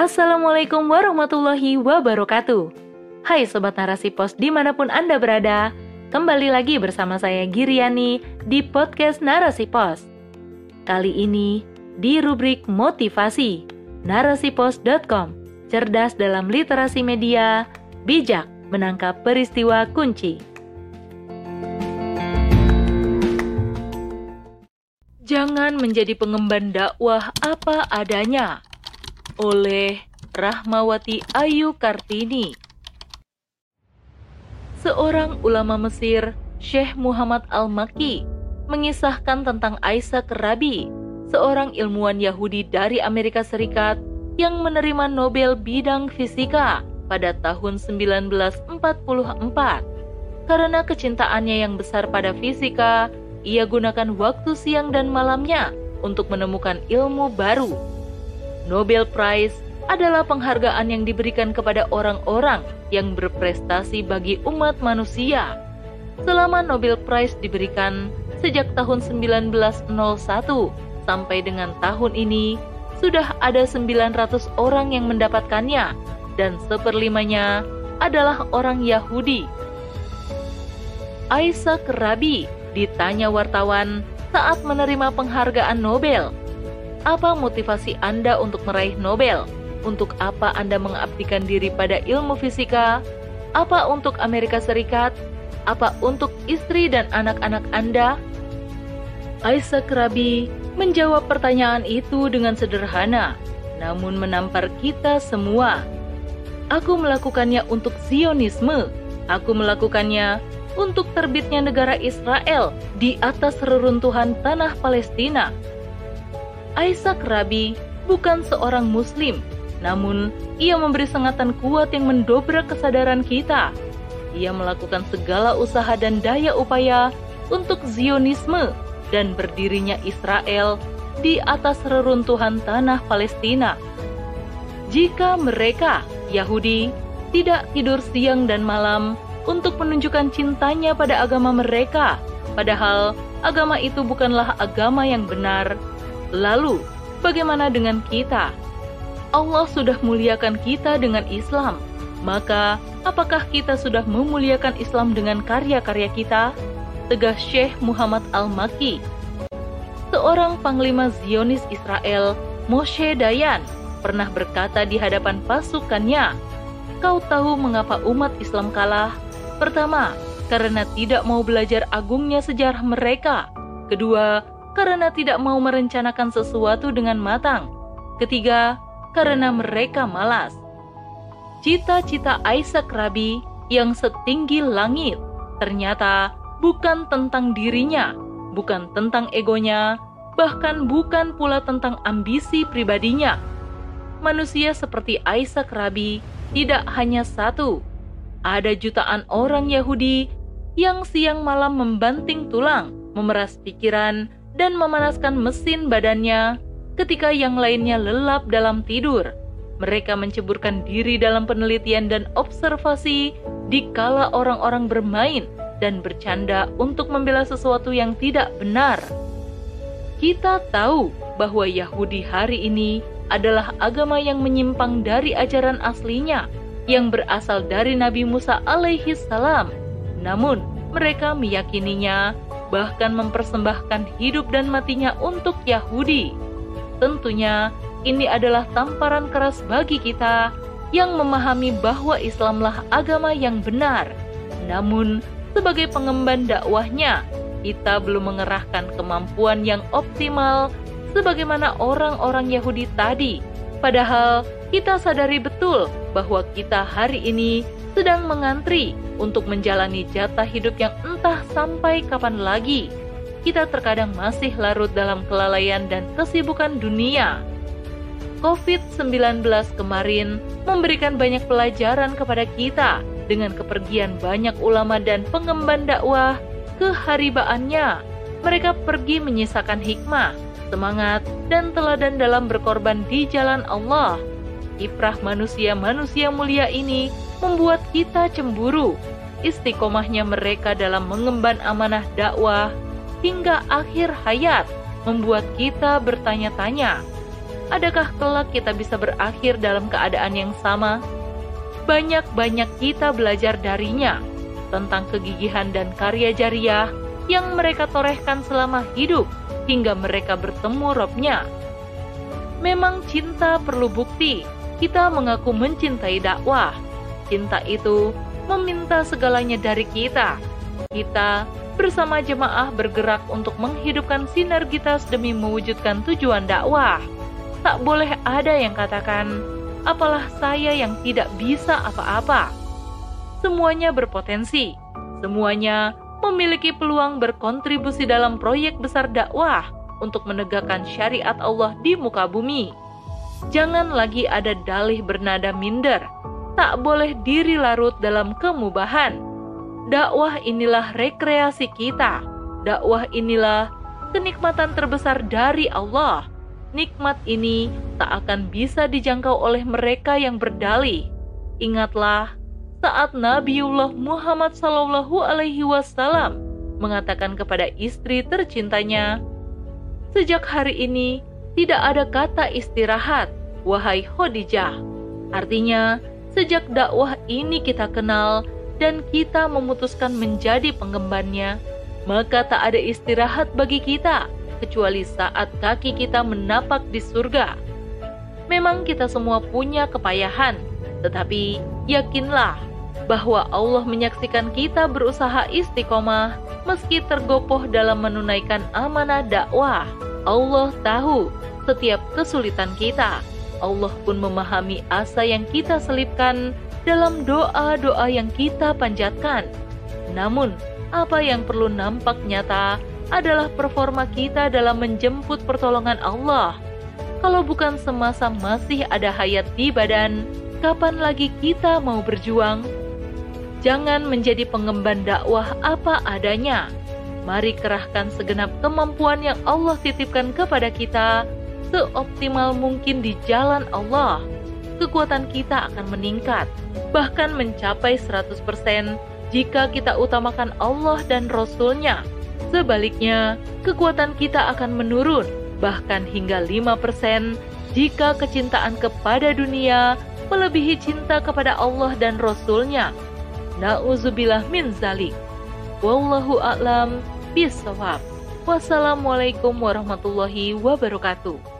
Assalamualaikum warahmatullahi wabarakatuh. Hai Sobat Narasi Pos di mana pun Anda berada, kembali lagi bersama saya Giriani di podcast Narasi Pos. Kali ini di rubrik motivasi, narasipos.com, cerdas dalam literasi media, bijak menangkap peristiwa kunci. Jangan menjadi pengemban dakwah apa adanya oleh Rahmawati Ayu Kartini. Seorang ulama Mesir, Syekh Muhammad Al-Maki, mengisahkan tentang Aisyah Kerabi, seorang ilmuwan Yahudi dari Amerika Serikat yang menerima Nobel bidang fisika pada tahun 1944. Karena kecintaannya yang besar pada fisika, ia gunakan waktu siang dan malamnya untuk menemukan ilmu baru. Nobel Prize adalah penghargaan yang diberikan kepada orang-orang yang berprestasi bagi umat manusia. Selama Nobel Prize diberikan sejak tahun 1901 sampai dengan tahun ini, sudah ada 900 orang yang mendapatkannya dan seperlimanya adalah orang Yahudi. Aisyah Kerabi ditanya wartawan saat menerima penghargaan Nobel. Apa motivasi Anda untuk meraih Nobel? Untuk apa Anda mengabdikan diri pada ilmu fisika? Apa untuk Amerika Serikat? Apa untuk istri dan anak-anak Anda? Aisyah Kerabi menjawab pertanyaan itu dengan sederhana, namun menampar kita semua. Aku melakukannya untuk Zionisme. Aku melakukannya untuk terbitnya negara Israel di atas reruntuhan tanah Palestina. Aisyah Kerabi bukan seorang Muslim, namun, ia memberi sengatan kuat yang mendobrak kesadaran kita. Ia melakukan segala usaha dan daya upaya untuk Zionisme dan berdirinya Israel di atas reruntuhan tanah Palestina. Jika mereka, Yahudi, tidak tidur siang dan malam untuk menunjukkan cintanya pada agama mereka, padahal agama itu bukanlah agama yang benar, lalu bagaimana dengan kita? Allah sudah muliakan kita dengan Islam, maka apakah kita sudah memuliakan Islam dengan karya-karya kita? Tegas Syekh Muhammad Al-Maki. Seorang panglima Zionis Israel, Moshe Dayan, pernah berkata di hadapan pasukannya, Kau tahu mengapa umat Islam kalah? Pertama, karena tidak mau belajar agungnya sejarah mereka. Kedua, karena tidak mau merencanakan sesuatu dengan matang. Ketiga, karena mereka malas. Cita-cita Aisyah Rabi yang setinggi langit ternyata bukan tentang dirinya, bukan tentang egonya, bahkan bukan pula tentang ambisi pribadinya. Manusia seperti Aisyah Rabi tidak hanya satu. Ada jutaan orang Yahudi yang siang malam membanting tulang, memeras pikiran, dan memanaskan mesin badannya ketika yang lainnya lelap dalam tidur. Mereka menceburkan diri dalam penelitian dan observasi di kala orang-orang bermain dan bercanda untuk membela sesuatu yang tidak benar. Kita tahu bahwa Yahudi hari ini adalah agama yang menyimpang dari ajaran aslinya yang berasal dari Nabi Musa alaihi salam. Namun, mereka meyakininya bahkan mempersembahkan hidup dan matinya untuk Yahudi. Tentunya ini adalah tamparan keras bagi kita yang memahami bahwa Islamlah agama yang benar. Namun, sebagai pengemban dakwahnya, kita belum mengerahkan kemampuan yang optimal sebagaimana orang-orang Yahudi tadi. Padahal kita sadari betul bahwa kita hari ini sedang mengantri untuk menjalani jatah hidup yang entah sampai kapan lagi kita terkadang masih larut dalam kelalaian dan kesibukan dunia. COVID-19 kemarin memberikan banyak pelajaran kepada kita dengan kepergian banyak ulama dan pengemban dakwah keharibaannya. Mereka pergi menyisakan hikmah, semangat, dan teladan dalam berkorban di jalan Allah. Kiprah manusia-manusia mulia ini membuat kita cemburu. Istiqomahnya mereka dalam mengemban amanah dakwah hingga akhir hayat membuat kita bertanya-tanya, adakah kelak kita bisa berakhir dalam keadaan yang sama? Banyak-banyak kita belajar darinya tentang kegigihan dan karya jariah yang mereka torehkan selama hidup hingga mereka bertemu Robnya. Memang cinta perlu bukti, kita mengaku mencintai dakwah. Cinta itu meminta segalanya dari kita. Kita bersama jemaah bergerak untuk menghidupkan sinergitas demi mewujudkan tujuan dakwah. Tak boleh ada yang katakan, apalah saya yang tidak bisa apa-apa. Semuanya berpotensi, semuanya memiliki peluang berkontribusi dalam proyek besar dakwah untuk menegakkan syariat Allah di muka bumi. Jangan lagi ada dalih bernada minder, tak boleh diri larut dalam kemubahan. Dakwah inilah rekreasi kita. Dakwah inilah kenikmatan terbesar dari Allah. Nikmat ini tak akan bisa dijangkau oleh mereka yang berdalih. Ingatlah saat Nabiullah Muhammad Sallallahu Alaihi Wasallam mengatakan kepada istri tercintanya, "Sejak hari ini tidak ada kata istirahat, wahai Khadijah." Artinya, Sejak dakwah ini kita kenal dan kita memutuskan menjadi pengembannya, maka tak ada istirahat bagi kita kecuali saat kaki kita menapak di surga. Memang kita semua punya kepayahan, tetapi yakinlah bahwa Allah menyaksikan kita berusaha istiqomah meski tergopoh dalam menunaikan amanah dakwah. Allah tahu setiap kesulitan kita Allah pun memahami asa yang kita selipkan dalam doa-doa yang kita panjatkan. Namun, apa yang perlu nampak nyata adalah performa kita dalam menjemput pertolongan Allah. Kalau bukan semasa masih ada hayat di badan, kapan lagi kita mau berjuang? Jangan menjadi pengemban dakwah apa adanya. Mari kerahkan segenap kemampuan yang Allah titipkan kepada kita seoptimal mungkin di jalan Allah, kekuatan kita akan meningkat, bahkan mencapai 100% jika kita utamakan Allah dan Rasul-Nya. Sebaliknya, kekuatan kita akan menurun, bahkan hingga 5% jika kecintaan kepada dunia melebihi cinta kepada Allah dan Rasul-Nya. Na'udzubillah min zalik. Wallahu a'lam bisawab. Wassalamualaikum warahmatullahi wabarakatuh.